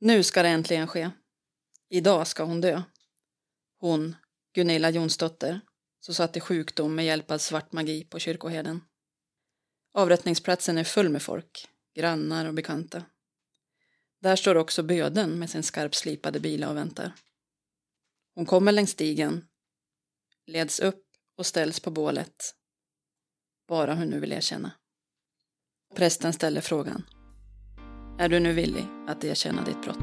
Nu ska det äntligen ske. Idag ska hon dö. Hon, Gunilla Jonsdotter, som satt i sjukdom med hjälp av svart magi på kyrkoherden. Avrättningsplatsen är full med folk, grannar och bekanta. Där står också böden med sin skarpslipade bil och väntar. Hon kommer längs stigen, leds upp och ställs på bålet. Bara hon nu vill erkänna. Prästen ställer frågan. Är du nu villig att erkänna ditt brott?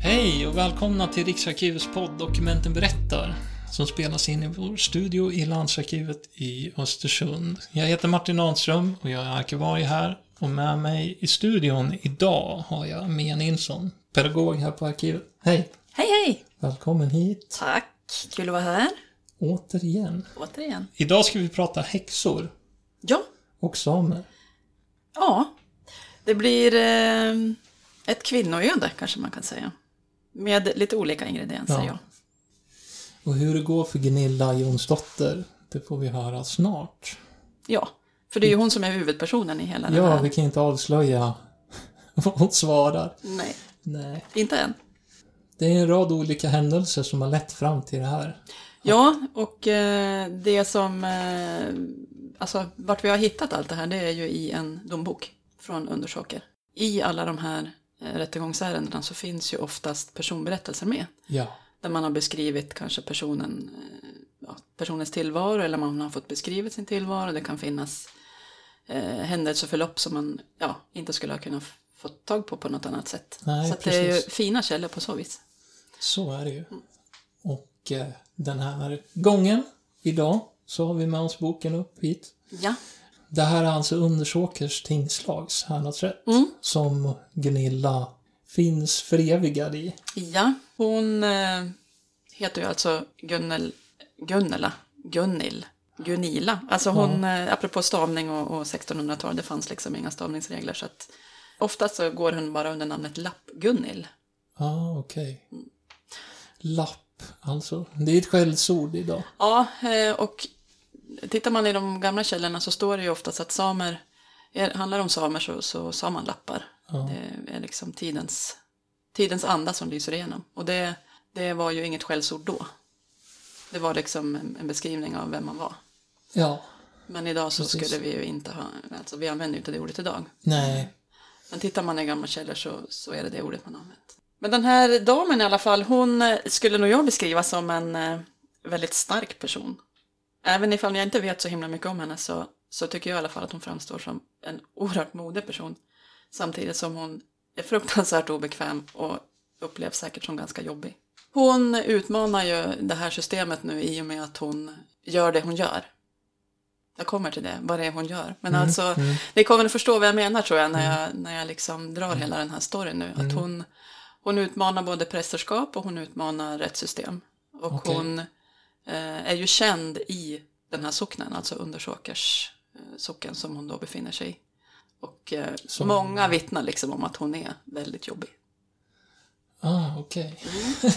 Hej och välkomna till Riksarkivets podd Dokumenten berättar som spelas in i vår studio i Landsarkivet i Östersund. Jag heter Martin Ahnström och jag är arkivarie här och med mig i studion idag har jag Mia Nilsson, pedagog här på arkivet. Hej! Hej hej! Välkommen hit! Tack, kul att vara här. Återigen. Återigen. Idag ska vi prata häxor Ja, och samer. ja. Det blir eh, ett kvinnoöde kanske man kan säga. Med lite olika ingredienser, Ja. ja. Och hur det går för Gunilla Jonsdotter, det får vi höra snart. Ja, för det är ju hon som är huvudpersonen i hela den Ja, här. vi kan inte avslöja vad hon svarar. Nej, Nej. inte än. Det är en rad olika händelser som har lett fram till det här. Ja, och eh, det som... Eh, alltså, vart vi har hittat allt det här, det är ju i en dombok från Undersåker. I alla de här eh, rättegångsärendena så finns ju oftast personberättelser med. Ja. Där man har beskrivit kanske personen, eh, ja, personens tillvaro eller man har fått beskrivet sin tillvaro. Det kan finnas eh, händelseförlopp som man ja, inte skulle ha kunnat få tag på på något annat sätt. Nej, så det är ju fina källor på så vis. Så är det ju. Och eh, den här gången, idag, så har vi med oss boken upp hit. Ja, Det här är alltså Undersåkers tingslags härnadsrätt. Mm. Som Gunilla finns förevigad i. ja. hon eh, heter ju alltså Gunnel, Gunnela, Gunnil, Gunilla. Alltså hon, eh, apropå stavning och, och 1600-tal, det fanns liksom inga stavningsregler. Så att oftast så går hon bara under namnet Lapp-Gunnil. Ja, ah, okej. Lapp, alltså. Det är ett skällsord idag. Ja, eh, och tittar man i de gamla källorna så står det ju oftast att samer, handlar det om samer så, så sa man lappar. Ja. Det är liksom tidens, tidens anda som lyser igenom. Och det, det var ju inget skällsord då. Det var liksom en, beskrivning av vem man var. Ja. Men idag så Precis. skulle vi ju inte ha, alltså vi använder ju inte det ordet idag. Nej. Men tittar man i gamla källor så, så är det det ordet man använt. Men den här damen i alla fall, hon eh, skulle nog jag beskriva som en eh, väldigt stark person. Även ifall jag inte vet så himla mycket om henne så, så tycker jag i alla fall att hon framstår som en oerhört modig person. Samtidigt som hon är fruktansvärt obekväm och upplevs säkert som ganska jobbig. Hon utmanar ju det här systemet nu i och med att hon gör det hon gör. Jag kommer till det, vad det är hon gör. Men alltså, ni kommer att förstå vad jag menar tror jag när jag, när jag liksom drar hela den här storyn nu. Att hon, hon utmanar både prästerskap och hon utmanar rättssystem. Och Okej. hon eh, är ju känd i den här socknen, alltså Undersåkers eh, socken som hon då befinner sig i. Och eh, Som- många vittnar liksom om att hon är väldigt jobbig. Ah, okej.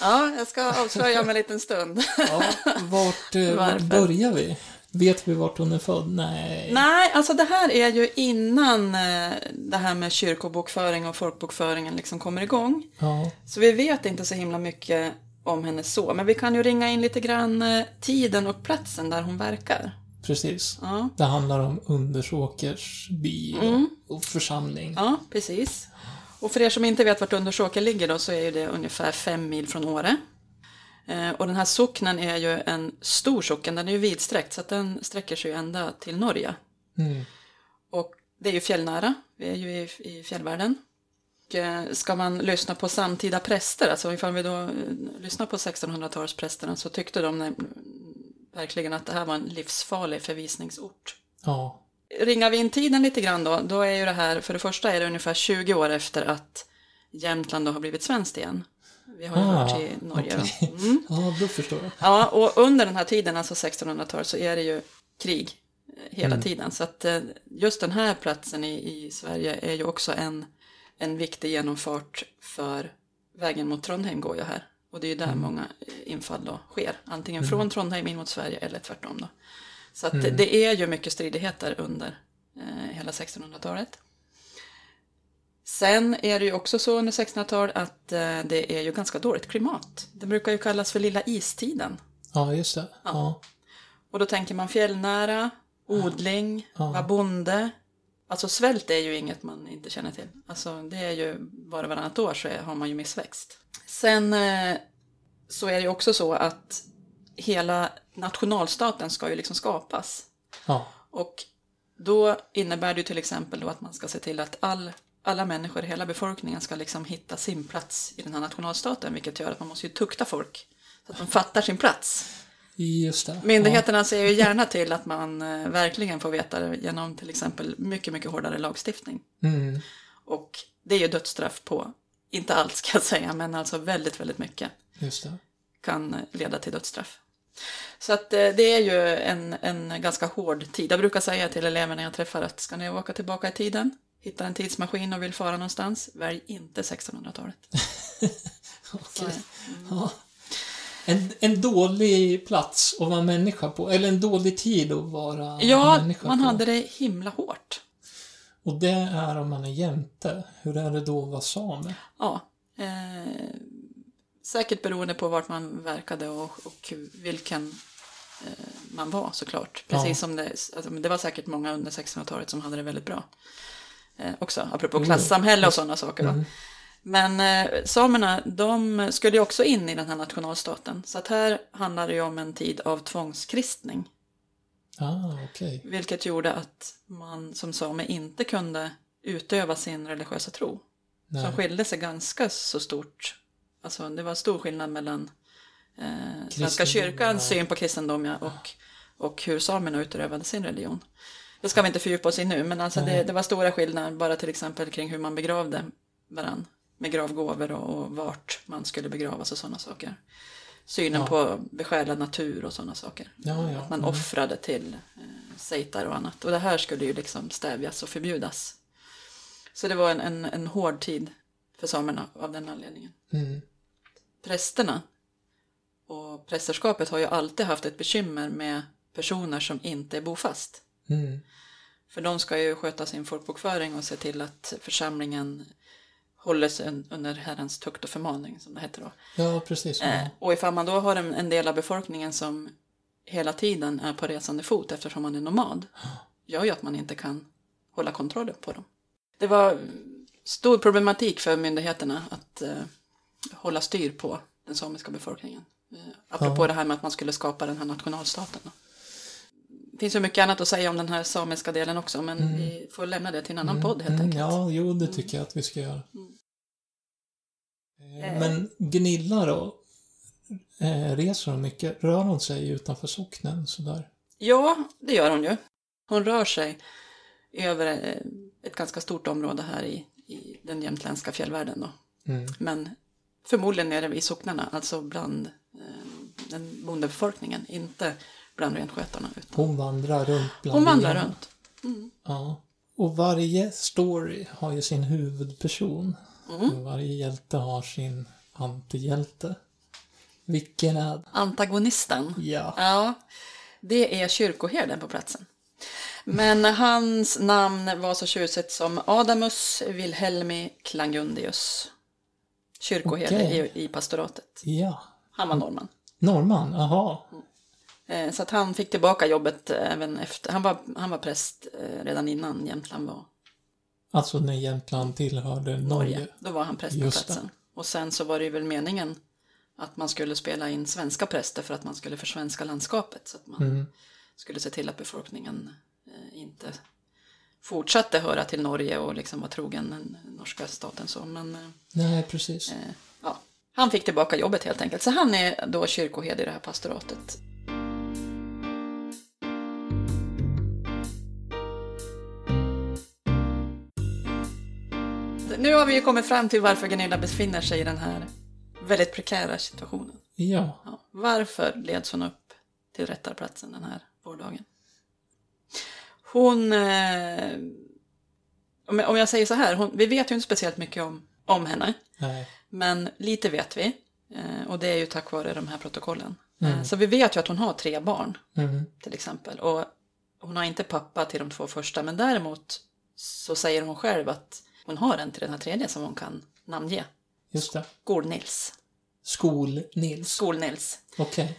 Ja, jag ska avslöja om en liten stund. Ja, vart, eh, vart börjar vi? Vet vi vart hon är född? Nej. Nej, alltså det här är ju innan eh, det här med kyrkobokföring och folkbokföringen liksom kommer igång. Ja, Så vi vet inte så himla mycket om henne så, men vi kan ju ringa in lite grann eh, tiden och platsen där hon verkar. precis. Ja, Det handlar om Undersåkers by och- Mm. och församling. ja precis. Och för er som inte vet vart Undersåker ligger då så är det ungefär fem mil från Åre. Eh, Och den här socknen är ju en stor socken, den är ju vidsträckt så att den sträcker sig ända till Norge. Mm. Och det är ju fjällnära, vi är ju i, i fjällvärlden. Och, eh, ska man lyssna på samtida präster, alltså ifall vi då eh, lyssnar på 1600-talsprästerna så tyckte de verkligen att det här var en livsfarlig förvisningsort. Ja, Ringar vi in tiden lite grann då, då är ju det här, för det första är det ungefär 20 år efter att Jämtland då har blivit svenskt igen. Vi har ju Ah, hört till Norge. okej. Mm. ja då förstår jag. Ja, och under den här tiden, alltså 1600-talet, så är det ju krig eh, hela tiden. Så att eh, just den här platsen i, i Sverige är ju också en, en viktig genomfart för vägen mot Trondheim går ju här. Och det är ju där många eh, infall då sker. Antingen från Trondheim in mot Sverige eller tvärtom då. Så att det, det är ju mycket stridigheter under eh, hela 1600-talet. Sen är det ju också så under 1600-talet att eh, det är ju ganska dåligt klimat. Det brukar ju kallas för lilla istiden. Ja, just det. Ja. Och då tänker man fjällnära, odling, Ja. vara bonde. Alltså svält är ju inget man inte känner till. Alltså det är ju bara varannat år så har man ju missväxt. Sen eh, så är det ju också så att hela nationalstaten ska ju liksom skapas. ja. Och då innebär det ju till exempel då att man ska se till att all, alla människor, hela befolkningen ska liksom hitta sin plats i den här nationalstaten, vilket gör att man måste ju tukta folk så att de fattar sin plats. Just det. Myndigheterna ser ju gärna till att man eh, verkligen får veta det genom till exempel mycket, mycket hårdare lagstiftning. Ja. Mm. Och det är ju dödsstraff på, inte allt ska jag säga, men alltså väldigt, väldigt mycket kan leda till dödsstraff. Så att eh, det är ju en, en ganska hård tid. Jag brukar säga till eleverna när jag träffar att ska ni åka tillbaka i tiden, hitta en tidsmaskin och vill fara någonstans, välj inte 1600-talet. Okej. Ja. En, en dålig plats att vara människa på, eller en dålig tid att vara Ja, människa man på. hade det himla hårt. Och det är om man är jämte. Hur är det då att vara same? Ja, eh, säkert beroende på vart man verkade och, och vilken eh, man var såklart. Precis Ja. som det, alltså, det var säkert många under 1600-talet som hade det väldigt bra. Eh, också, apropå Jo. klassamhälle och sådana saker. Mm. Men eh, samerna, de skulle ju också in i den här nationalstaten. Så att här handlar det ju om en tid av tvångskristning. Ah, okej. Vilket gjorde att man som same inte kunde utöva sin religiösa tro. Nej. Som skilde sig ganska så stort. Alltså det var stor skillnad mellan eh, Svenska kyrkans ja. syn på kristendom ja, och, och hur samerna utövade sin religion. Det ska vi inte fördjupa oss i nu, men alltså det, det var stora skillnader bara till exempel kring hur man begravde varann. Med gravgåvor och, och vart man skulle begravas och sådana saker. Synen Ja. på besjälad natur och sådana saker. Ja, ja. Att man Mm. offrade till eh, sejtar och annat. Och det här skulle ju liksom stävjas och förbjudas. Så det var en, en, en hård tid för samerna av den anledningen. Mm. Prästerna och prästerskapet har ju alltid haft ett bekymmer med personer som inte är bofast. Mm. För de ska ju sköta sin folkbokföring och se till att församlingen håller sig un- under Herrens tukt och förmaning, som det heter då. Ja, precis. Ja. Eh, och ifall man då har en, en del av befolkningen som hela tiden är på resande fot eftersom man är nomad, gör ju att man inte kan hålla kontrollen på dem. Det var stor problematik för myndigheterna att eh, hålla styr på den samiska befolkningen. Eh, apropå Ja. det här med att man skulle skapa den här nationalstaten. Då. Finns ju mycket annat att säga om den här samiska delen också, men vi får lämna det till en annan podd helt Mm, enkelt. Ja, jo, det tycker jag att vi ska göra. Mm. Eh, Men Gnilla då? Eh, reser hon mycket? Rör hon sig utanför socknen sådär? Ja, det gör hon ju. Hon rör sig över eh, ett ganska stort område här i, i den jämtländska fjällvärlden. Då. Mm. Men förmodligen nere vid socknarna, alltså bland eh, den bondebefolkningen, inte bland renskötarna. Utan Hon vandrar runt bland hon vandrar runt. Mm. Ja. Och varje story har ju sin huvudperson. Mm. Varje hjälte har sin antihjälte. Vilken är? Antagonisten. Ja. Ja, det är kyrkoherden på platsen. Men hans namn var så tjusigt som Adamus Wilhelmi Klangundius. Kyrkoherde Okej. i, i pastoratet. Ja. Han var norrman. Norrman, jaha. Eh, Så att han fick tillbaka jobbet även efter. Han var, han var präst eh, redan innan Jämtland var Alltså när Jämtland tillhörde Norge. Norge. Då var han präst på platsen. Och sen så var det ju väl meningen att man skulle spela in svenska präster för att man skulle försvenska landskapet. Så att man Mm. skulle se till att befolkningen eh, inte fortsatte höra till Norge och liksom var trogen den norska staten. Så. Men eh, Nej, precis. eh, ja, han fick tillbaka jobbet helt enkelt. Så han är då kyrkoherde i det här pastoratet. Nu har vi ju kommit fram till varför Gunilla befinner sig i den här väldigt prekära situationen. Ja. Ja, varför leds hon upp till rättarplatsen den här vårdagen? Hon, eh, om, jag, säger så här, hon, vi vet ju inte speciellt mycket om, om henne, Nej. men lite vet vi. Eh, och det är ju tack vare de här protokollen. Mm. Eh, så vi vet ju att hon har tre barn Mm. till exempel. Och hon har inte pappa till de två första, men däremot så säger hon själv att hon har en till den här tredje som hon kan namnge. Just det. Skol-Nils. Skol-Nils. Skol-Nils. Okej.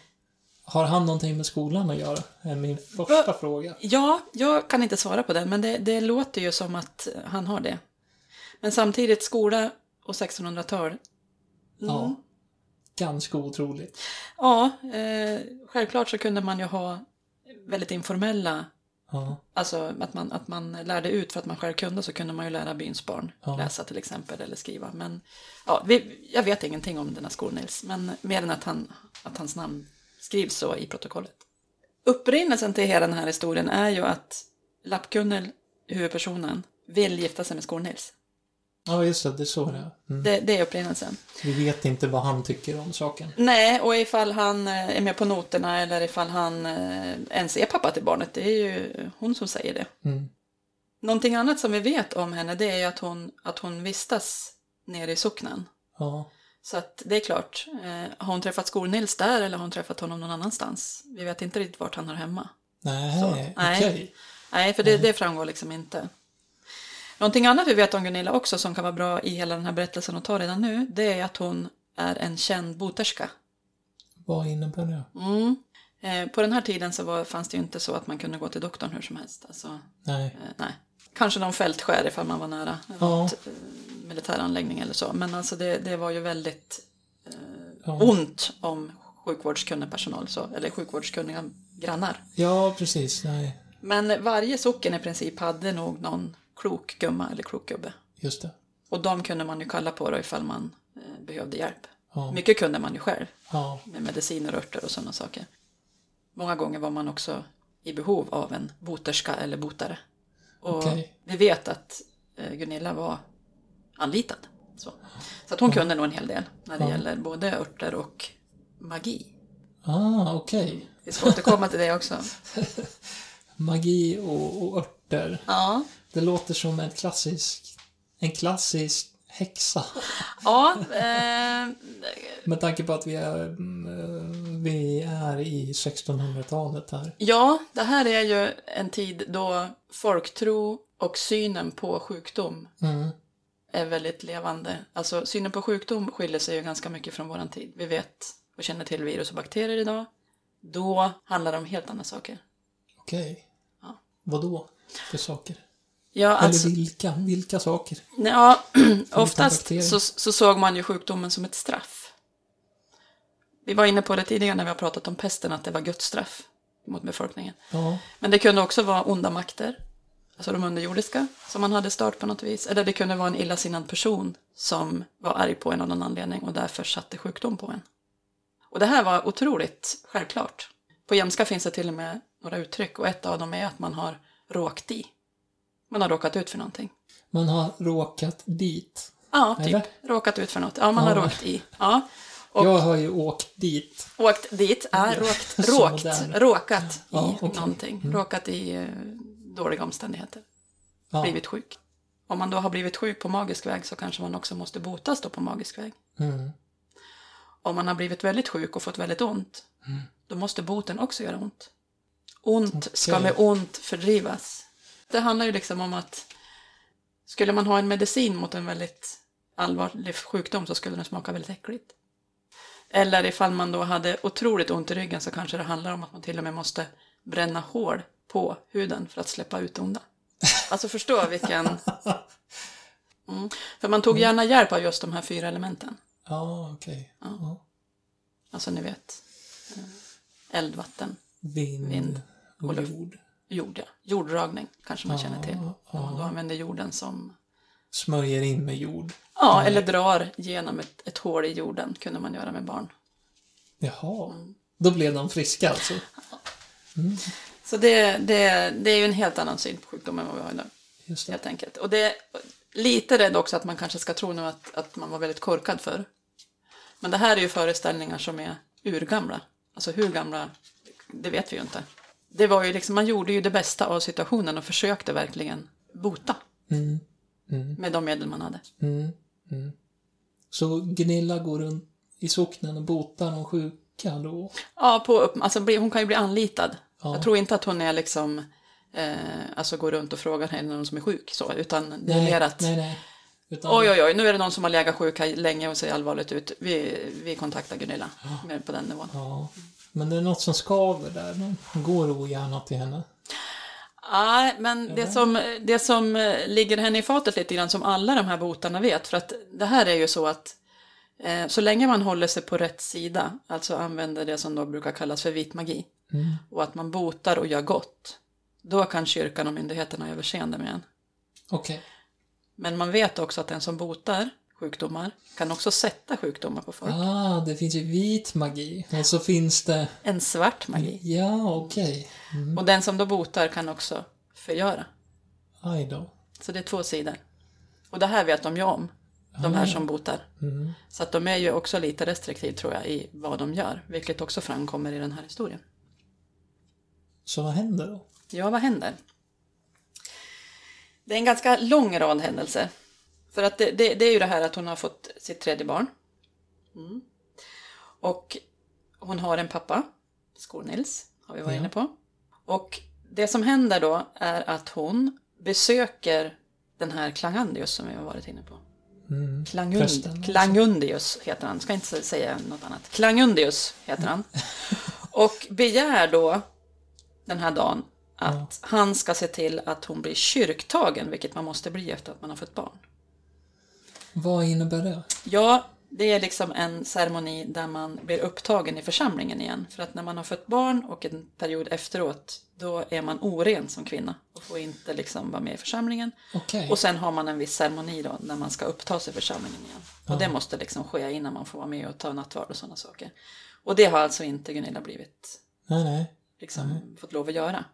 Har han någonting med skolan att göra? Är min första Va? fråga. Ja, jag kan inte svara på det, men det, det låter ju som att han har det. Men samtidigt, skola och 1600-tal. Mm. Ja. Ganska otroligt. Ja, eh, självklart så kunde man ju ha väldigt informella, Ja. alltså att man, att man lärde ut för att man själv kunde så kunde man ju lära byns barn Ja. läsa till exempel eller skriva. Men ja, vi, jag vet ingenting om denna Skol-Nils, men mer än att, han, att hans namn skrivs så i protokollet. Upprinnelsen till hela den här historien är ju att Lappkunnel, huvudpersonen, vill gifta sig med Skol-Nils. Ja, just det. Det är så det är. Mm. Det, det är upprinnelsen. Vi vet inte vad han tycker om saken. Nej, och ifall han eh, är med på noterna eller ifall han eh, ens är pappa till barnet, det är ju hon som säger det. Mm. Någonting annat som vi vet om henne, det är ju att hon, att hon vistas nere i socknen. Ja. Så att det är klart, eh, har hon träffat Skol-Nils där eller har hon träffat honom någon annanstans? Vi vet inte riktigt vart han hör hemma. Nej, Så, okej. nej. Nej, för det, det framgår liksom inte. Någonting annat vi vet om Gunilla också som kan vara bra i hela den här berättelsen att ta redan nu, det är att hon är en känd boterska. Vad innebär det? Mm. Eh, på den här tiden så var, fanns det ju inte så att man kunde gå till doktorn hur som helst. Alltså, Nej. eh, nej. Kanske någon fältskär ifall man var nära Ja. något, eh, militäranläggning eller så. Men alltså det, det var ju väldigt Ja. ont om sjukvårdskunnig personal, så, eller sjukvårdskunniga grannar. ja, precis. Nej, Men varje socken i princip hade nog någon klok gumma eller klok gubbe. just det. Och de kunde man ju kalla på då ifall man eh, behövde hjälp. Ja. Mycket kunde man ju själv. Ja. med mediciner, örter och sådana saker. Många gånger var man också i behov av en boterska eller botare. Och Okej. vi vet att eh, Gunilla var anlitad. Så, så att hon kunde nog en hel del när det Ja. gäller både örter och magi. Ah, okej. Vi ska återkomma till det också. Magi och, och örter. Ja, Det låter som en klassisk, en klassisk häxa. ja eh, Med tanke på att vi är, mm, vi är i 1600-talet här. ja, det här är ju en tid då folktro och synen på sjukdom Mm. är väldigt levande. Alltså synen på sjukdom skiljer sig ju ganska mycket från våran tid. Vi vet och känner till virus och bakterier idag. Då handlar det om helt andra saker. Okej. Ja. Vad då för saker? Ja, alltså, Eller vilka? Vilka saker? ja, oftast så, så såg man ju sjukdomen som ett straff. Vi var inne på det tidigare när vi har pratat om pesten, att det var Guds straff mot befolkningen. Ja. Men det kunde också vara onda makter, alltså de underjordiska, som man hade stört på något vis. Eller det kunde vara en illasinnad person som var arg på en av någon anledning och därför satte sjukdom på en. Och det här var otroligt självklart. På jämska finns det till och med några uttryck och ett av dem är att man har råkat i. Man har råkat ut för någonting. Man har råkat dit. Ja, typ. Eller? Råkat ut för något. Ja, man har Ja. råkat i. Ja. Och- Jag har ju åkt dit. Åkt dit, ja, råkt, råkt, råkat i Ja, okej. någonting. Råkat i eh, dåliga omständigheter. Ja. blivit sjuk. Om man då har blivit sjuk på magisk väg så kanske man också måste botas då på magisk väg. Mm. Om man har blivit väldigt sjuk och fått väldigt ont, Mm. då måste boten också göra ont. Ont ska Okej. med ont fördrivas. Det handlar ju liksom om att skulle man ha en medicin mot en väldigt allvarlig sjukdom så skulle den smaka väldigt äckligt. Eller ifall man då hade otroligt ont i ryggen så kanske det handlar om att man till och med måste bränna hål på huden för att släppa ut onda. Alltså förstå vilken... Mm. För man tog gärna hjälp av just de här fyra elementen. Ja, okej. Ja. Alltså ni vet, eh, eld, vatten, Vind, Vind och, jord. Jord. Ja. Jorddragning kanske man känner till. ja. Man då använder jorden som... Smörjer in med jord. Ja, eller drar genom ett, ett hål i jorden kunde man göra med barn. Jaha. Mm. Då blev de friska alltså? Så det, det, det är ju en helt annan syn på sjukdom än vad vi har idag. Just det. Helt enkelt. Och det är lite rädd också att man kanske ska tro nu att, att man var väldigt korkad för. Men det här är ju föreställningar som är urgamla. Alltså hur gamla, det vet vi ju inte. Det var ju liksom, man gjorde ju det bästa av situationen och försökte verkligen bota Mm. Mm. med de medel man hade. Mm. Mm. Så Gunilla går runt i socknen och botar de sjuka då? Ja, på, alltså, hon kan ju bli anlitad. Ja. Jag tror inte att hon är liksom eh, alltså gå runt och fråga är det någon som är sjuk så, utan det är Nej, mer att nej, nej. Utan, oj oj oj, nu är det någon som har legat sjuk här länge och ser allvarligt ut. Vi, vi kontaktar Gunilla, mer på den nivån. Ja. Men det är något som skaver där. De går ogärna till henne. Nej, men det som, det som eh, ligger henne i fatet lite grann som alla de här botarna vet, för att det här är ju så att eh, så länge man håller sig på rätt sida, alltså använder det som då brukar kallas för vit magi, Mm. och att man botar och gör gott, då kan kyrkan och myndigheterna överseende med en. Okej. Men man vet också att den som botar sjukdomar kan också sätta sjukdomar på folk. Ah, det finns ju vit magi. Och så finns det... En svart magi. Ja, okej. Mm. Och den som då botar kan också förgöra. Aj då. Så det är två sidor. Och det här vet de ju om, de här som botar. Mm. Så att de är ju också lite restriktiva tror jag i vad de gör, vilket också framkommer i den här historien. Så vad händer då? Ja, vad händer? Det är en ganska lång rad händelser. För att det, det, det är ju det här att hon har fått sitt tredje barn. Mm. Och hon har en pappa, Skor-Nils, har vi varit Ja. inne på. Och det som händer då är att hon besöker den här Klangandius som vi har varit inne på. Mm. Klangund. Klangundius heter han, ska inte säga något annat. Klangundius heter han. Och begär då den här dagen att han ska se till att hon blir kyrktagen, vilket man måste bli efter att man har fått barn. Vad innebär det? Ja, det är liksom en ceremoni där man blir upptagen i församlingen igen. För att när man har fött barn och en period efteråt, då är man oren som kvinna och får inte liksom vara med i församlingen. Okej. Och sen har man en viss ceremoni då när man ska upptas i församlingen igen. Och det måste liksom ske innan man får vara med och ta nattvard och sådana saker. Och det har alltså inte Gunilla blivit, Nej, nej. liksom, fått lov att göra.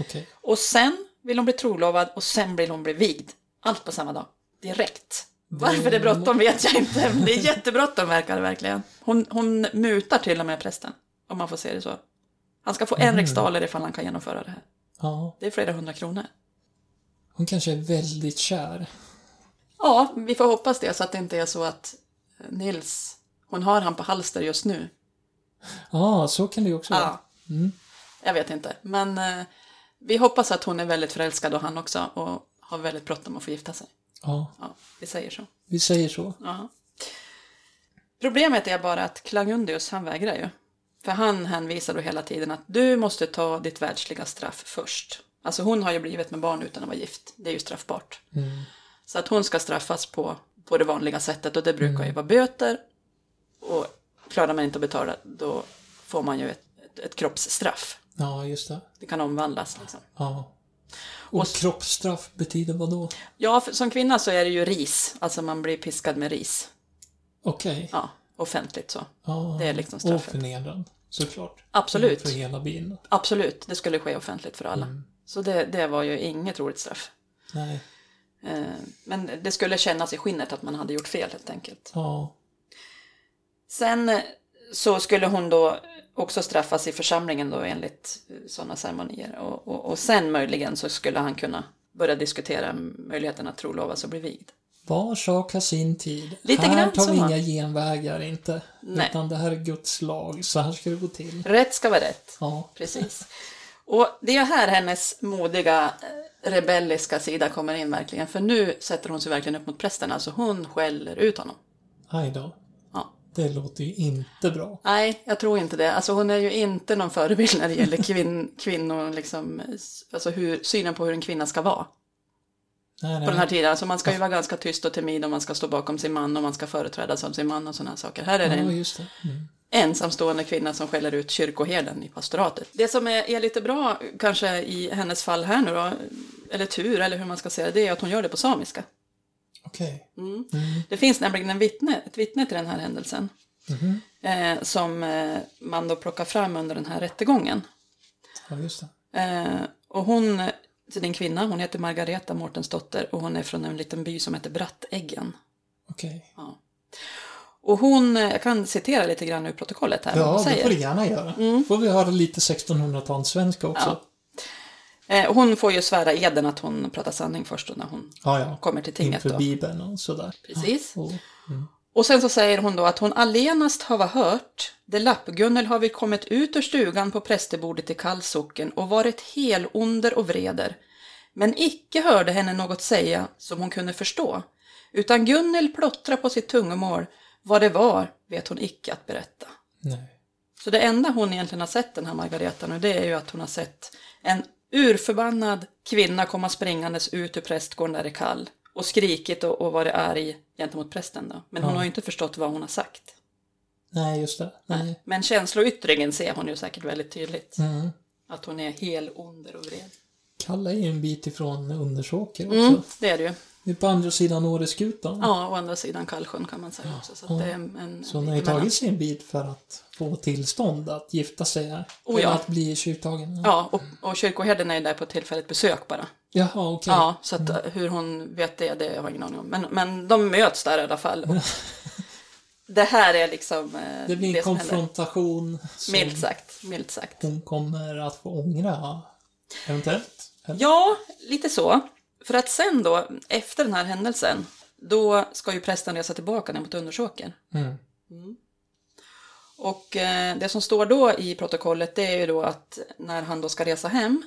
Okej. Och sen vill hon bli trolovad och sen vill hon bli vigd. Allt på samma dag. Direkt. Varför det är bråttom vet jag inte. Men det är jättebråttom verkar det verkligen. Hon, hon mutar till och med prästen. Om man får se det så. Han ska få en riksdaler ifall han kan genomföra det här. Ja. Det är flera hundra kronor. Hon kanske är väldigt kär. Ja, vi får hoppas det så att det inte är så att eh, Nils, hon har han på halster just nu. Ja, så kan det ju också vara. Ja. Mm. Jag vet inte, men eh, vi hoppas att hon är väldigt förälskad och han också och har väldigt bråttom att få gifta sig. Ja, Ja, vi säger så. vi säger så. Ja. Problemet är bara att Klangundius, han vägrar ju. För han hänvisar då hela tiden att du måste ta ditt världsliga straff först. Alltså hon har ju blivit med barn utan att vara gift. Det är ju straffbart. Mm. Så att hon ska straffas på, på det vanliga sättet och det brukar ju vara böter. Och klarar man inte att betala då får man ju ett, ett, ett kroppsstraff. Ja, just det. Det kan omvandlas liksom. Ja. Och, Och kroppsstraff betyder vad då? Ja, som kvinna så är det ju ris. Alltså man blir piskad med ris. Okej. Ja, offentligt så. Ja. Det är liksom Och straffet. förnedrande, såklart. Absolut. För hela byn. Absolut, det skulle ske offentligt för alla. Mm. Så det, det var ju inget roligt straff. Nej. Eh, Men det skulle kännas i skinnet att man hade gjort fel helt enkelt. Ja. Sen så skulle hon då också straffas i församlingen då enligt sådana ceremonier. Och, och, och sen möjligen så skulle han kunna börja diskutera möjligheten att trolovas och bli vigd. Var sak har sin tid. Lite här tar vi inga genvägar inte. Nej. Utan det här är Guds lag. Så här ska det gå till. Rätt ska vara rätt. Ja. Precis. Och det är här hennes modiga, eh, rebelliska sida kommer in verkligen. För nu sätter hon sig verkligen upp mot prästen. Alltså hon skäller ut honom. Aj då. Ja. Det låter ju inte bra. Nej, jag tror inte det. Alltså hon är ju inte någon förebild när det gäller kvin kvinnor, liksom, alltså hur, synen på hur en kvinna ska vara Nej, på nej. den här tiden. Alltså man ska ju vara ganska tyst och timid och man ska stå bakom sin man och man ska företrädas av sin man och sådana saker. Här är det Ja, en just det. Mm. ensamstående kvinna som skäller ut kyrkoherden i pastoratet. Det som är, är lite bra kanske i hennes fall här nu då, eller tur eller hur man ska säga det, är att hon gör det på samiska. Okej. Mm. Mm. Det finns nämligen en vittne, ett vittne till den här händelsen Mhm. eh, som eh, man då plockar fram under den här rättegången. Ja, just det. Eh, och hon, så det är en kvinna, hon heter Margareta Mårtensdotter och hon är från en liten by som heter Bratteggen. Okej. Ja. Och hon, eh, jag kan citera lite grann ur protokollet här. Ja, det får du gärna göra. Mm. Får vi höra lite 1600-talssvenska också? Eh, hon får ju svära eden att hon pratar sanning först när hon Ja, ja. kommer till tinget. Inför Då. Bibeln och sådär. Precis. Och, Och sen så säger hon då att hon allenast hava hört, det lappgunnel har vi kommit ut ur stugan på prästebordet i Kallsocken och varit helonder och vreder, men icke hörde henne något säga som hon kunde förstå, utan Gunnel plottra på sitt tungomål, vad det var vet hon icke att berätta. Nej. Så det enda hon egentligen har sett den här Margareta nu, det är ju att hon har sett en urförbannad kvinna komma springandes ut ur prästgården där det är kall och skrikit och, och varit arg gentemot prästen då. Men hon Ja. har ju inte förstått vad hon har sagt. Nej, just det. Nej. Men känsloyttringen ser hon ju säkert väldigt tydligt. Mm. Att hon är hel onder och vred. Kalla är ju en bit ifrån Undersåker också. Mm, det är det ju. Det är på andra sidan Åreskutan. Ja, å andra sidan Kallsjön kan man säga också. Så Ja. det är en, Så hon har tagit sig en bit för att få tillstånd att gifta sig här. Oh, Eller ja. att bli kyrktagen. Ja, och, och kyrkoherden är där på tillfälligt besök bara. Jaha, okej. Ja, så att, eh, hur hon vet det, det har jag ingen aning om. Men, men de möts där i alla fall. Och det här är liksom eh, Det blir en händer. konfrontation som Milt sagt, milt sagt. hon kommer att få ångra. Eventuellt. Eller? Ja, lite så. För att sen då, efter den här händelsen, då ska ju prästen resa tillbaka ner mot Undersåker. Mm. Och eh, det som står då i protokollet det är ju då att när han då ska resa hem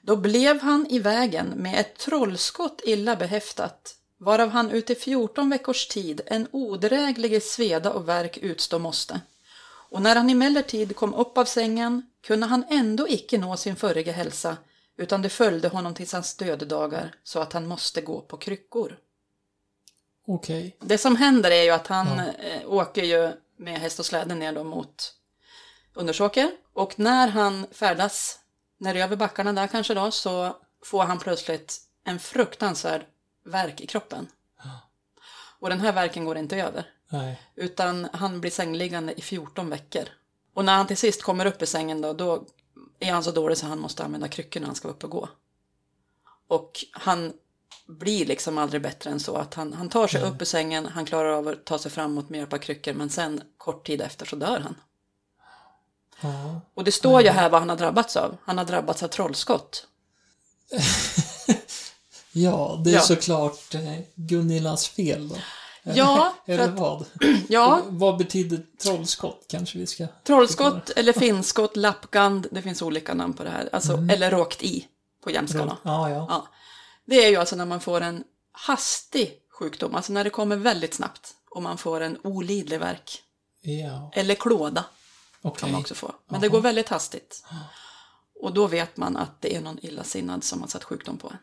då blev han i vägen med ett trollskott illa behäftat varav han ute 14 veckors tid en odräglig sveda och verk utstå måste. Och när han emellertid kom upp av sängen kunde han ändå icke nå sin förrige hälsa utan det följde honom till hans dödedagar så att han måste gå på kryckor. Okej. Det som händer är ju att han Ja. eh, åker ju med häst och släde ner då mot Undersåker. Och när han färdas när över backarna där kanske då så får han plötsligt en fruktansvärd värk i kroppen. Och den här verken går inte över. Nej. Utan han blir sängliggande i 14 veckor. Och när han till sist kommer upp i sängen då, då är han så dålig så han måste använda kryckor när han ska upp och gå. Och han blir liksom aldrig bättre än så att han, han tar sig upp ur sängen, han klarar av att ta sig framåt med hjälp av kryckor men sen kort tid efter så dör han. Ja. Och det står ju här vad han har drabbats av. Han har drabbats av trollskott. Ja, det är Ja. såklart eh, Gunillas fel då. Ja, Eller att, vad? ja Vad betyder trollskott kanske vi ska... trollskott eller finskott, lappgand, det finns olika namn på det här. Alltså, eller råkt i på jämska då. Ja, ja. Ja. Det är ju alltså när man får en hastig sjukdom, alltså när det kommer väldigt snabbt och man får en olidlig verk. Ja, Eller klåda okej. kan man också få. Men det går väldigt hastigt. Och då vet man att det är någon illasinnad som har satt sjukdom på en.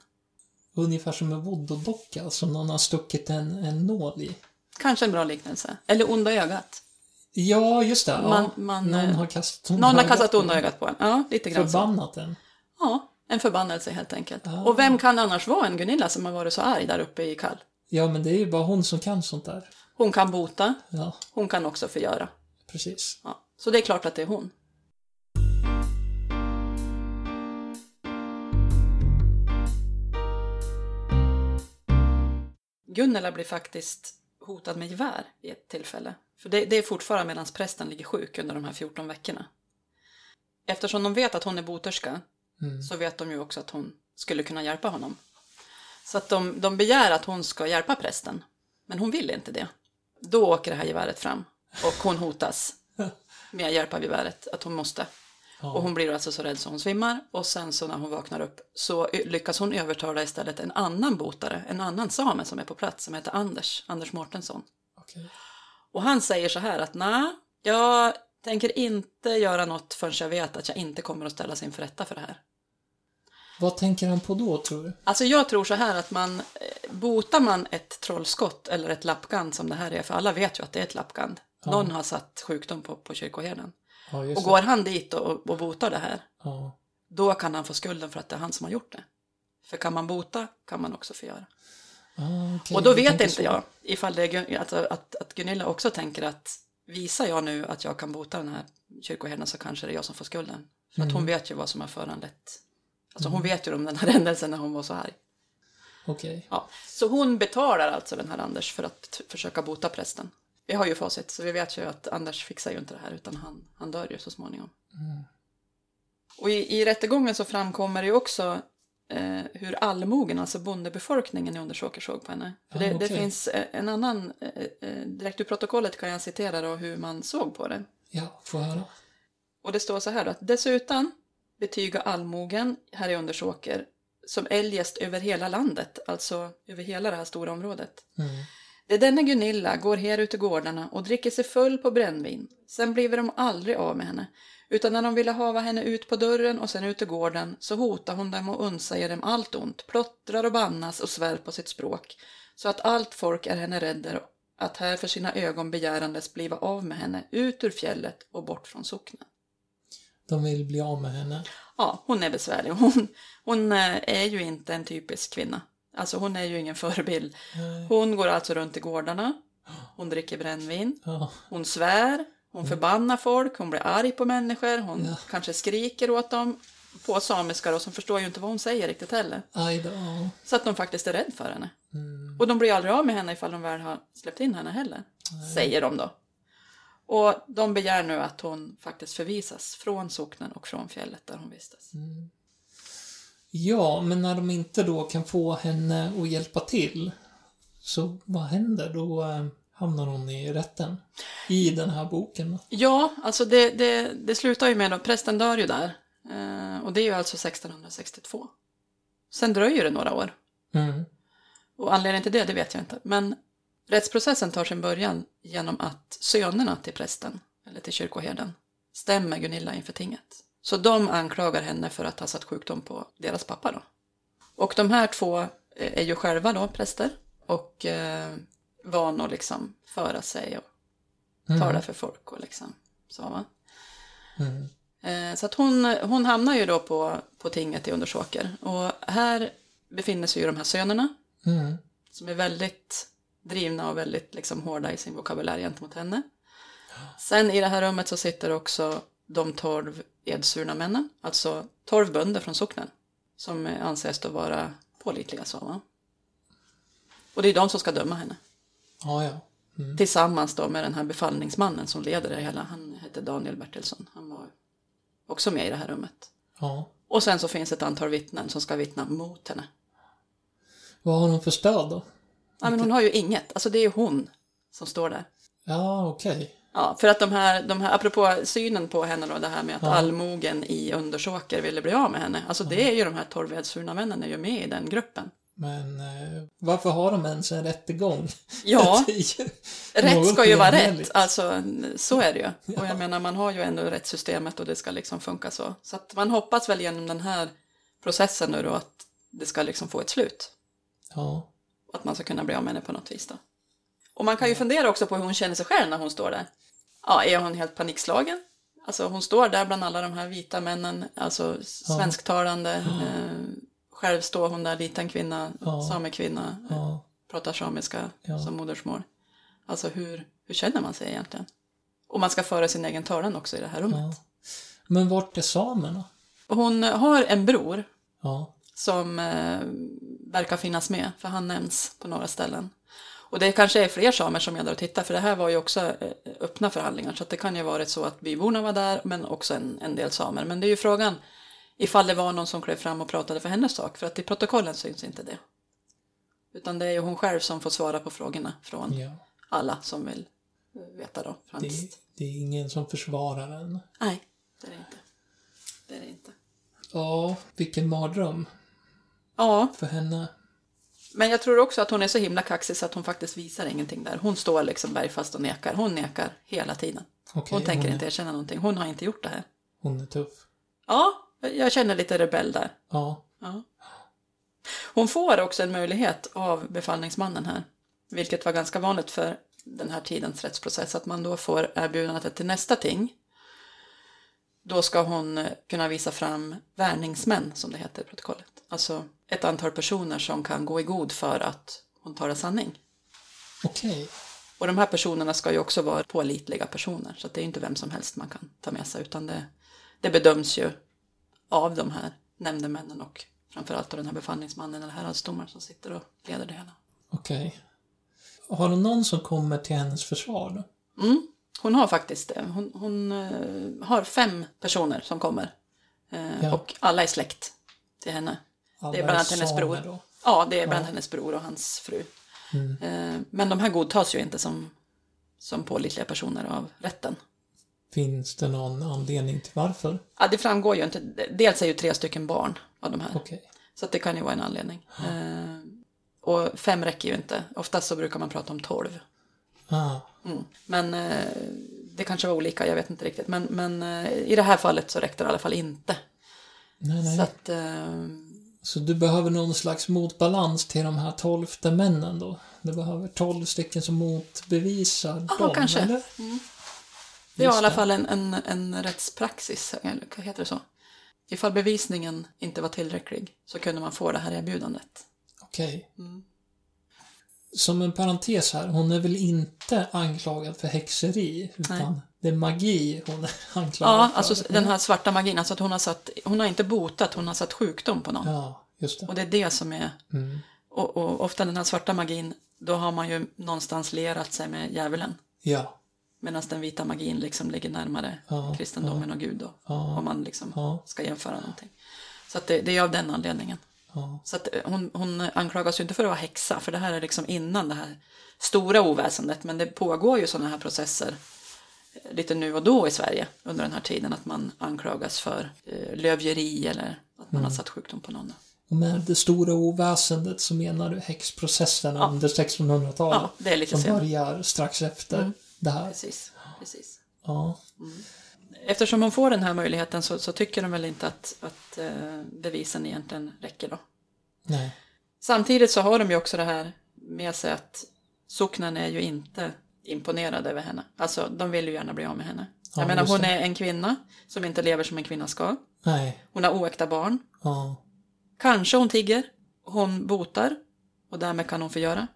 Ungefär som en voodoo-docka som någon har stuckit en, en nål i. Kanske en bra liknelse. Eller onda ögat. Ja, just det. Ja. Man- man, någon eh, har kastat Någon har kastat onda ögat på en. Ja, lite grann så. Förbannat den. Ja, en förbannelse helt enkelt. Ah. Och vem kan annars vara en Gunilla som har varit så arg där uppe i Kall? Ja, men det är ju bara hon som kan sånt där. Hon kan bota, Ja, hon kan också förgöra. precis. Ja. Så det är klart att det är hon. Gunnela blir faktiskt hotad med gevär vid ett tillfälle. För det, det är fortfarande medan prästen ligger sjuk under de här 14 veckorna. Eftersom de vet att hon är boterska Mm. så vet de ju också att hon skulle kunna hjälpa honom. Så att de, de begär att hon ska hjälpa prästen. Men hon vill inte det. Då åker det här geväret fram och hon hotas med hjälp av geväret att hon måste. Ja. Och hon blir alltså så rädd så hon svimmar och sen så när hon vaknar upp så lyckas hon övertala istället en annan botare, en annan same som är på plats som heter Anders, Anders Mårtensson. Okej. Och han säger så här att nej, jag tänker inte göra något förrän jag vet att jag inte kommer att ställas inför rätta för det här. Vad tänker han på då, tror du? Alltså jag tror så här att man, eh, botar man ett trollskott eller ett lappgand som det här är, för alla vet ju att det är ett lappgand. Ja. Någon har satt sjukdom på, på kyrkoherden. Ja, Och går han dit och, och botar det här, Ja. då kan han få skulden för att det är han som har gjort det. För kan man bota kan man också förgöra. Ah, okej, och då vet tänker inte så. jag ifall det är, alltså, att, att Gunilla också tänker att visar jag nu att jag kan bota den här kyrkoherden så kanske det är jag som får skulden. För att hon vet ju vad som har föranlett. Alltså hon vet ju om den här händelsen när hon var så arg. Okej. Ja. Så hon betalar alltså den här Anders för att försöka bota prästen. Vi har ju facit så vi vet ju att Anders fixar ju inte det här utan han, han dör ju så småningom. Och i, i rättegången så framkommer det ju också eh, hur allmogen, alltså bondebefolkningen i Undersåker såg på henne. För Ja, det, det okej. finns eh, en annan, eh, eh, direkt ur protokollet kan jag citera då hur man såg på det. Ja, få höra. Och det står så här då, att dessutom betygar allmogen här i Undersåker som eljest över hela landet, alltså över hela det här stora området. Mm. Det denna Gunilla går här ute i gårdarna och dricker sig full på brännvin. Sen blir de aldrig av med henne. Utan när de ville hava henne ut på dörren och sen ut i gården så hotar hon dem och undsäger dem allt ont, plottrar och bannas och svär på sitt språk. Så att allt folk är henne rädder att här för sina ögon begärandes bliva av med henne ut ur fjället och bort från socknen. De vill bli av med henne. Ja, hon är besvärlig. Hon, hon eh, är ju inte en typisk kvinna. Alltså hon är ju ingen förebild. Nej. Hon går alltså runt i gårdarna. Hon dricker brännvin. Hon svär. Hon förbannar folk. Hon blir arg på människor. Hon Ja. kanske skriker åt dem. På samiska då, som förstår ju inte vad hon säger riktigt heller. Så att de faktiskt är rädd för henne. Mm. Och de blir aldrig av med henne ifall de väl har släppt in henne heller. Säger de då. Och de begär nu att hon faktiskt förvisas från socknen och från fjället där hon vistas. Ja, men när de inte då kan få henne att hjälpa till, så vad händer? Då eh, hamnar hon i rätten. I den här boken. Ja, alltså det, det, det slutar ju med att prästen dör ju där. Eh, och det är ju alltså 1662. Sen dröjer det några år. Mm. Och anledningen till det, det vet jag inte. Men rättsprocessen tar sin början genom att sönerna till prästen, eller till kyrkoherden, stämmer Gunilla inför tinget. Så de anklagar henne för att ha satt sjukdom på deras pappa då. Och de här två eh, är ju själva då präster och eh, van att liksom föra sig och tala för folk och liksom så va. Mm. Eh, Så att hon, hon hamnar ju då på, på tinget i Undersåker. Och här befinner sig ju de här sönerna Mm. som är väldigt drivna och väldigt liksom hårda i sin vokabulär gentemot henne. Sen i det här rummet så sitter också de tolv edsvurna männen, alltså tolv bönder från socknen, som anses då vara pålitliga så va? Och det är de som ska döma henne. Ja, ja. Mm. Tillsammans då med den här befallningsmannen som leder det hela. Han hette Daniel Bertilsson. Han var också med i det här rummet. ja. Och sen så finns ett antal vittnen som ska vittna mot henne. Vad har hon för stöd då? Ja, men hon har ju inget. Alltså det är ju hon som står där. Ja, okej. Ja, för att de här, de här, apropå synen på henne då, det här med att Ja. allmogen i Undersåker ville bli av med henne. Alltså det är ju de här torvedsvurna männen är ju med i den gruppen. Men eh, varför har de ens en rättegång? Ja, rätt ska ju vara rätt. Alltså så är det ju. Och jag menar man har ju ändå rättssystemet och det ska liksom funka så. Så att man hoppas väl genom den här processen nu då att det ska liksom få ett slut. Ja. Och att man ska kunna bli av med henne på något vis då. Och man kan ju fundera också på hur hon känner sig själv när hon står där. Ja, är hon helt panikslagen? Alltså hon står där bland alla de här vita männen, alltså svensktalande. Eh, själv står hon där, liten kvinna, Ja. samekvinna, eh, Ja. pratar samiska Ja. som modersmål. Alltså hur, hur känner man sig egentligen? Och man ska föra sin egen talan också i det här rummet. ja. Men vart är samerna? Hon har en bror Ja. som eh, verkar finnas med, för han nämns på några ställen. Och det kanske är fler samer som är där och tittar, för det här var ju också eh, öppna förhandlingar, så det kan ju varit så att byborna var där, men också en, en del samer. Men det är ju frågan ifall det var någon som klev fram och pratade för hennes sak, för att i protokollen syns inte det. Utan det är ju hon själv som får svara på frågorna från ja. alla som vill eh, veta då. Det, det är ingen som försvarar den. Nej, det är det inte. Det är det inte. Ja, vilken mardröm Ja, för henne. Men jag tror också att hon är så himla kaxig så att hon faktiskt visar ingenting där. Hon står liksom bergfast och nekar. Hon nekar hela tiden. Okej, hon tänker hon är- inte erkänna någonting. Hon har inte gjort det här. Hon är tuff. Ja, jag känner lite rebell där. Ja. Ja. Hon får också en möjlighet av befallningsmannen här. Vilket var ganska vanligt för den här tidens rättsprocess. Att man då får erbjudandet att till nästa ting. Då ska hon eh, kunna visa fram värningsmän som det heter i protokollet. Alltså ett antal personer som kan gå i god för att hon talar sanning. Okej. Och de här personerna ska ju också vara pålitliga personer, så det är inte vem som helst man kan ta med sig, utan det, det bedöms ju av de här nämndemännen och framförallt av den här befallningsmannen eller häradsdomaren som sitter och leder det hela. Okej. Har hon någon som kommer till hennes försvar då? Mm, hon har faktiskt det. Hon, hon eh, har fem personer som kommer. Eh, Ja. Och alla är släkt till henne. Alla Det är bland annat hennes bror. Då. Ja, det är bland hennes bror och hans fru. Mm. Eh, Men de här godtas ju inte som, som pålitliga personer av rätten. Finns det någon anledning till varför? Ja, det framgår ju inte. Dels är ju tre stycken barn av de här. Okej. Så det kan ju vara en anledning. Eh, och fem räcker ju inte. Oftast så brukar man prata om tolv. Ah, Mm. Men eh, det kanske var olika, jag vet inte riktigt. Men, men i det här fallet så räckte det i alla fall inte. nej, nej. Så, att, eh, du behöver någon slags motbalans till de här tolfte männen då? Du behöver tolv stycken som motbevisar Ja, dem, kanske. eller? det var i alla fall en, en, en rättspraxis, eller heter det så? Ifall bevisningen inte var tillräcklig så kunde man få det här erbjudandet. Okej. Mm. Som en parentes här, hon är väl inte anklagad för häxeri, utan det är magi hon är anklagad Ja, för? alltså den här svarta magin, alltså att hon har satt, hon har inte botat, hon har satt sjukdom på någon. Ja, just det. Och det är det som är, Mm. och, och ofta den här svarta magin, då har man ju någonstans lierat sig med djävulen. Ja. Medan den vita magin liksom ligger närmare Ja, kristendomen och Gud då. Ja. Om man liksom Ja. ska jämföra någonting. Så att det, det är av den anledningen. Ja. Så att eh, hon, hon anklagas ju inte för att vara häxa, för det här är liksom innan det här stora oväsendet. Men det pågår ju sådana här processer lite nu och då i Sverige under den här tiden. Att man anklagas för eh, lövgeri eller att man har satt sjukdom på någon. Och med det stora oväsendet så menar du häxprocessen under 1600-talet? Ja, det är lite Som senare. börjar strax efter det här? Precis, precis. Ja. Eftersom hon får den här möjligheten så, så tycker de väl inte att, att eh, bevisen egentligen räcker då. Nej. Samtidigt så har de ju också det här med sig att socknen är ju inte imponerad över henne. Alltså de vill ju gärna bli av med henne. Ja, Jag menar hon är en kvinna som inte lever som en kvinna ska. Nej. Hon har oäkta barn. Ja. Kanske hon tigger. Hon botar. Och därmed kan hon förgöra.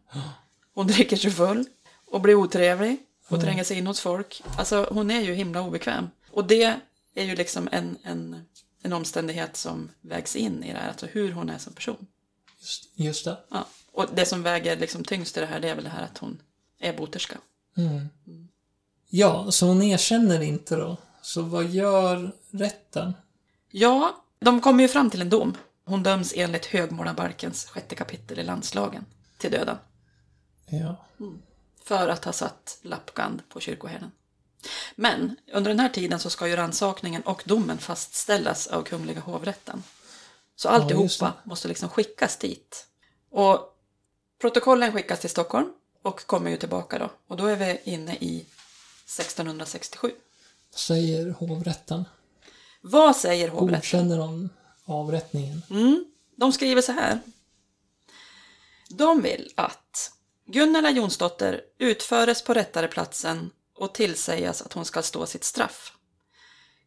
Hon dricker sig full. Och blir otrevlig. Och tränger sig in hos folk. Alltså hon är ju himla obekväm. Och det är ju liksom en, en, en omständighet som vägs in i det här. Alltså hur hon är som person. Just, just det. Ja. Och det som väger liksom tyngst i det här det är väl det här att hon är boterska. Mm. Ja, så hon erkänner inte då. Så vad gör rätten? Ja, de kommer ju fram till en dom. Hon döms enligt högmålarbalkens sjätte kapitel i landslagen till döden. Ja. För att ha satt lappgand på kyrkoherden. Men under den här tiden så ska ju rannsakningen och domen fastställas av Kungliga hovrätten. Så alltihopa måste liksom skickas dit. Och protokollen skickas till Stockholm och kommer ju tillbaka då. Och då är vi inne i 1667. Säger hovrätten. Vad säger hovrätten? Godkänner de avrättningen? Mm, de skriver så här. De vill att Gunnela Jonsdotter utföres på rättare platsen och tillsägas att hon ska stå sitt straff.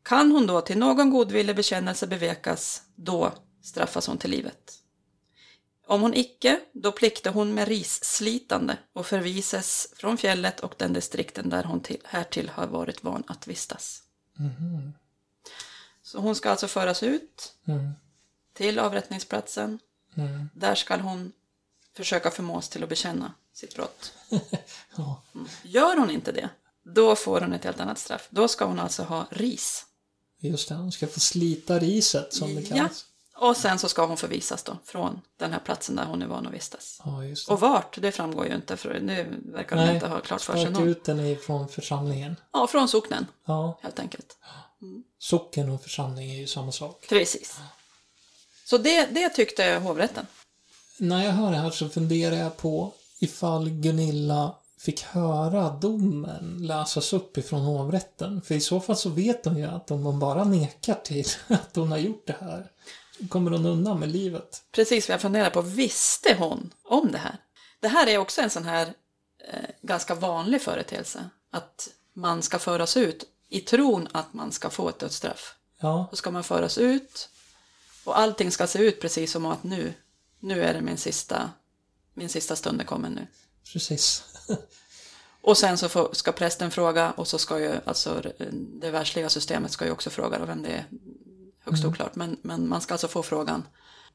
Kan hon då till någon godvillig bekännelse bevekas, då straffas hon till livet. Om hon icke, då plikte hon med risslitande och förvises från fjället och den distrikten där hon till, härtill har varit van att vistas. Så hon ska alltså föras ut Mm. till avrättningsplatsen. Mm. Där ska hon försöka förmås till att bekänna sitt brott. Ja. Gör hon inte det, då får hon ett helt annat straff. Då ska hon alltså ha ris. Just det, hon ska få slita riset som det Ja. Och sen så ska hon förvisas då från den här platsen där hon är van att vistas. Ja. Och vart, det framgår ju inte, för nu verkar de inte ha klart för sig. Någon. ut den ifrån församlingen. Ja, från socknen, Ja, helt enkelt. socken och församling är ju samma sak. Precis. Så det, det tyckte hovrätten. När jag hör det här så funderar jag på ifall Gunilla fick höra domen läsas upp ifrån hovrätten. För i så fall så vet hon ju att om hon bara nekar till att hon har gjort det här kommer hon undan med livet. Precis vad jag funderar på, visste hon om det här? Det här är också en sån här eh, ganska vanlig företeelse. Att man ska föras ut i tron att man ska få ett dödsstraff. Ja, Då ska man föras ut och allting ska se ut precis som att nu, nu är det min sista, min sista stund är kommen nu. precis. Och sen så får, ska prästen fråga och så ska ju alltså det världsliga systemet ska ju också fråga då vem det är. Högst oklart, men, men man ska alltså få frågan.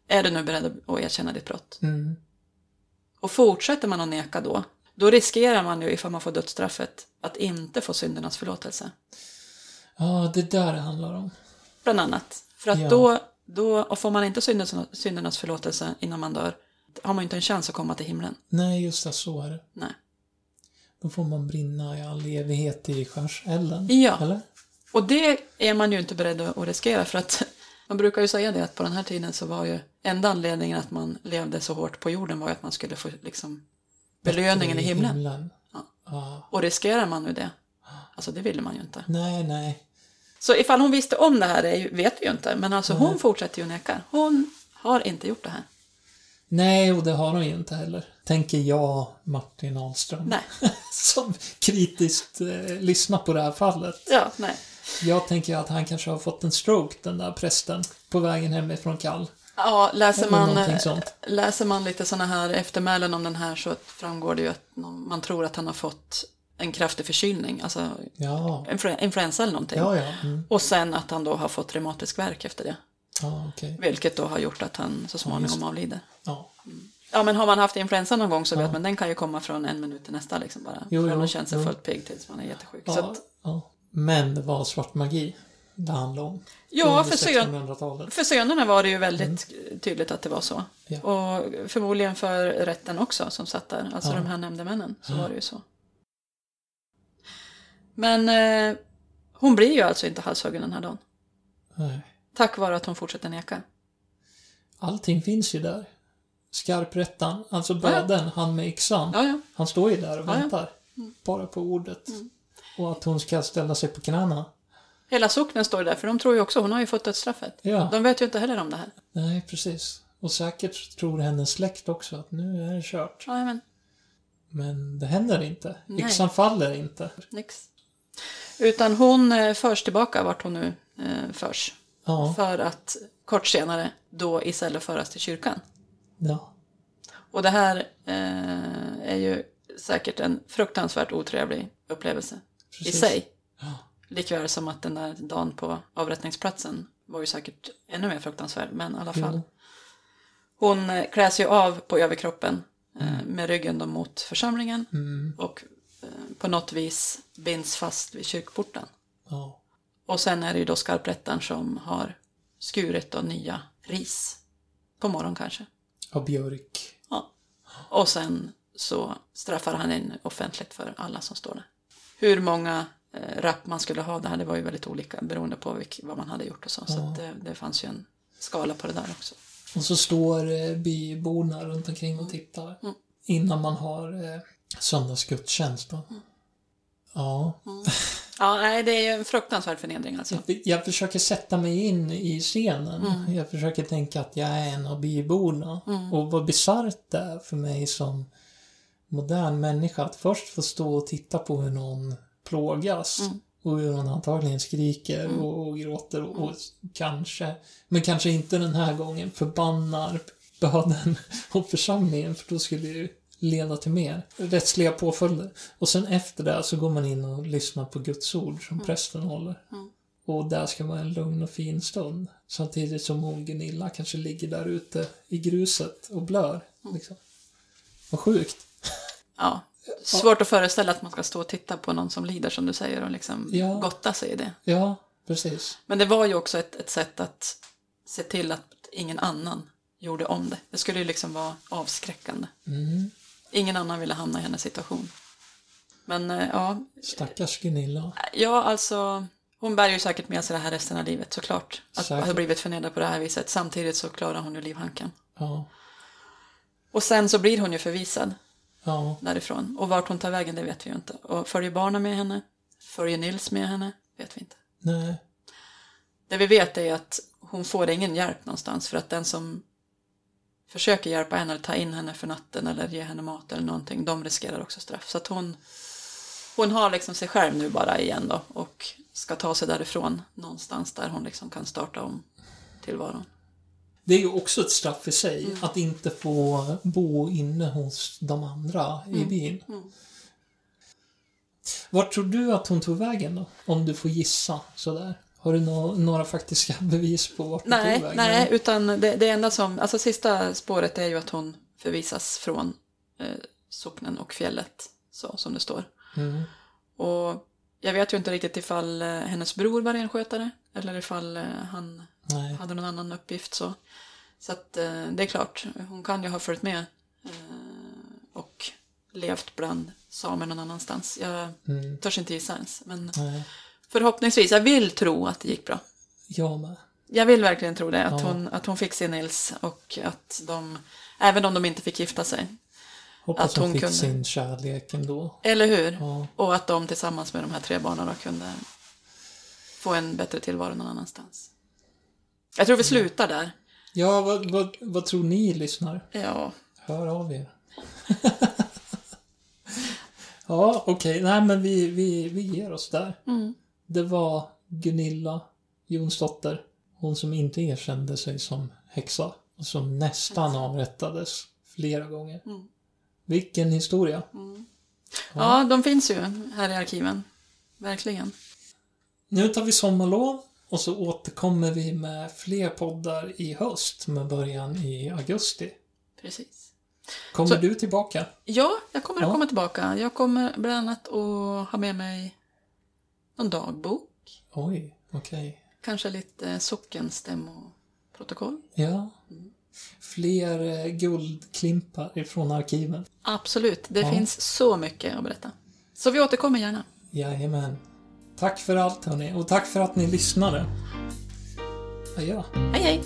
Är du nu beredd att erkänna ditt brott? Mm. Och fortsätter man att neka då, då riskerar man ju ifall man får dödsstraffet att inte få syndernas förlåtelse. Ja, det där det handlar om. Bland annat. För att Ja. då då, och får man inte syndernas, syndernas förlåtelse innan man dör, har man ju inte en chans att komma till himlen. Nej, just det, så är det. Nej. Då får man brinna i all evighet i skärselden. Ja. Eller? Och det är man ju inte beredd att riskera för att man brukar ju säga det att på den här tiden så var ju enda anledningen att man levde så hårt på jorden var ju att man skulle få liksom belöningen i himlen. Ja. Ja. Och riskerar man nu det, alltså det ville man ju inte. Nej, nej. Så ifall hon visste om det här vet vi ju inte, men alltså hon fortsätter ju neka. Hon har inte gjort det här. Nej, och det har de ju inte heller. Tänker jag, Martin Ahlström. Nej. Som kritiskt eh, lyssnar på det här fallet. Ja, nej. Jag tänker att han kanske har fått en stroke, den där prästen, på vägen hemifrån Kall. Ja, läser man, läser man lite sådana här eftermälen om den här så framgår det ju att man tror att han har fått en kraftig förkylning, alltså Ja, influ- influensa eller någonting. ja, ja. Mm. Och sen att han då har fått reumatisk värk efter det. Ja, okej. Vilket då har gjort att han så småningom avlider. Ja. Ja, men har man haft influensa någon gång så vet man den kan ju komma från en minut till nästa liksom bara. Jo, från jo, att känna sig jo. fullt pigg tills man är jättesjuk. Ja, Så att, ja. Men det var svart magi det handlade om. ja, för, sön, 1600-talet. för sönerna var det ju väldigt tydligt att det var så. Mm. Ja. Och förmodligen för rätten också som satt där, alltså Ja. de här nämndemännen, så var det ju så. Men eh, hon blir ju alltså inte halshuggen den här dagen. Nej. Tack vare att hon fortsätter neka. Allting finns ju där. Skarprättan, alltså bödeln, han med yxan. Ja, ja. Han står ju där och Ja, ja. väntar. Bara på ordet. Och att hon ska ställa sig på knäna. Hela socknen står där, för de tror ju också, hon har ju fått dödsstraffet. Ja, De vet ju inte heller om det här. nej precis. Och säkert tror hennes släkt också att nu är det kört. Ja, men det händer inte. Nej. Yxan faller inte. nix. Utan hon eh, förs tillbaka vart hon nu eh, förs. Ja, För att kort senare då istället föras till kyrkan. ja. Och det här eh, är ju säkert en fruktansvärt otrevlig upplevelse i Precis. sig. Ja. Likväl som att den där dagen på avrättningsplatsen var ju säkert ännu mer fruktansvärd, men i alla fall. Jo. Hon eh, kläs ju av på överkroppen eh, med ryggen då mot församlingen Mm, och eh, på något vis binds fast vid kyrkporten. ja. Och sen är det ju då skarprättaren som har skurit då nya ris. På morgonen kanske. Av björk. Ja. Och sen så straffar han in offentligt för alla som står där. Hur många eh, rapp man skulle ha, det här det var ju väldigt olika beroende på vad man hade gjort och så. Så Ja. att det, det fanns ju en skala på det där också. Och så står eh, byborna runt omkring och tittar. Mm. Innan man har eh, söndagsgudstjänst då. Mm. Ja. Ja, nej, det är ju en fruktansvärd förnedring alltså. Jag, jag försöker sätta mig in i scenen. Mm. Jag försöker tänka att jag är en av byborna. Mm. Och vad bisarrt det är för mig som modern människa att först få stå och titta på hur någon plågas. Mm. Och hur hon antagligen skriker och, och gråter och, och kanske, men kanske inte den här gången, förbannar böden och församlingen för då skulle det ju leda till mer rättsliga påföljder. Och sen efter det så går man in och lyssnar på Guds ord som prästen håller. Mm. Och där ska vara en lugn och fin stund. Samtidigt som hon Gunilla kanske ligger där ute i gruset och blör. Liksom. Vad sjukt. Ja. Svårt att föreställa att man ska stå och titta på någon som lider som du säger och liksom Ja. gotta sig i det. Ja, precis. Men det var ju också ett, ett sätt att se till att ingen annan gjorde om det. Det skulle ju liksom vara avskräckande. Mm. Ingen annan ville hamna i hennes situation. Men eh, ja, Stackars Gunilla. ja alltså hon bär ju säkert med sig det här resten av livet såklart. Att Säkert. ha blivit förnedrad på det här viset. Samtidigt så klarar hon ju livhanken. Ja. Och sen så blir hon ju förvisad Ja. därifrån. Och vart hon tar vägen det vet vi ju inte. Och följer barnen med henne? Följer Nils med henne? Vet vi inte. Nej. Det vi vet är att hon får ingen hjälp någonstans för att den som försöker hjälpa henne eller ta in henne för natten eller ge henne mat eller någonting, de riskerar också straff. Så att hon, hon har liksom sig själv nu bara igen då och ska ta sig därifrån någonstans där hon liksom kan starta om tillvaron. Det är ju också ett straff i sig, att inte få bo inne hos de andra i byn. Mm. Vart tror du att hon tog vägen då? Om du får gissa sådär. Har du nå- några faktiska bevis på vart hon Nej, tog vägen? nej, utan det, det enda som, alltså sista spåret är ju att hon förvisas från eh, socknen och fjället, så som det står. Mm. Och jag vet ju inte riktigt ifall eh, hennes bror var renskötare Eller ifall eh, han Nej. hade någon annan uppgift så. Så att eh, det är klart, hon kan ju ha följt med eh, och levt bland samer någon annanstans. Jag Mm. törs inte gissa ens, men Nej. förhoppningsvis, jag vill tro att det gick bra. Jag med. Jag vill verkligen tro det, att, Ja. hon, att hon fick sin Nils och att de, även om de inte fick gifta sig, Hoppas Att hon, hon fick kunde- sin kärlek ändå. eller hur? Ja. Och att de tillsammans med de här tre barnen kunde få en bättre tillvaro någon annanstans. Jag tror vi slutar där. Ja, vad, vad, vad tror ni lyssnar? Ja, Hör av er. ja, okej. Nej, men vi, vi, vi ger oss där. mm. Det var Gunilla Jonsdotter. Hon som inte erkände sig som häxa. Och som nästan avrättades flera gånger. Mm. Vilken historia. ja, de finns ju här i arkiven. Verkligen. Nu tar vi sommarlov och så återkommer vi med fler poddar i höst med början i augusti. Precis. Kommer Så- du tillbaka? Ja, jag kommer att Ja. komma tillbaka. Jag kommer bland annat att ha med mig någon dagbok. Oj, okej. Kanske lite sockenstämmoprotokoll. Ja. Fler eh, guldklimpar ifrån arkiven. Absolut, det Ja. finns så mycket att berätta. Så vi återkommer gärna. Jajamän. Tack för allt hörni och tack för att ni lyssnade. Adjö. Hej hej!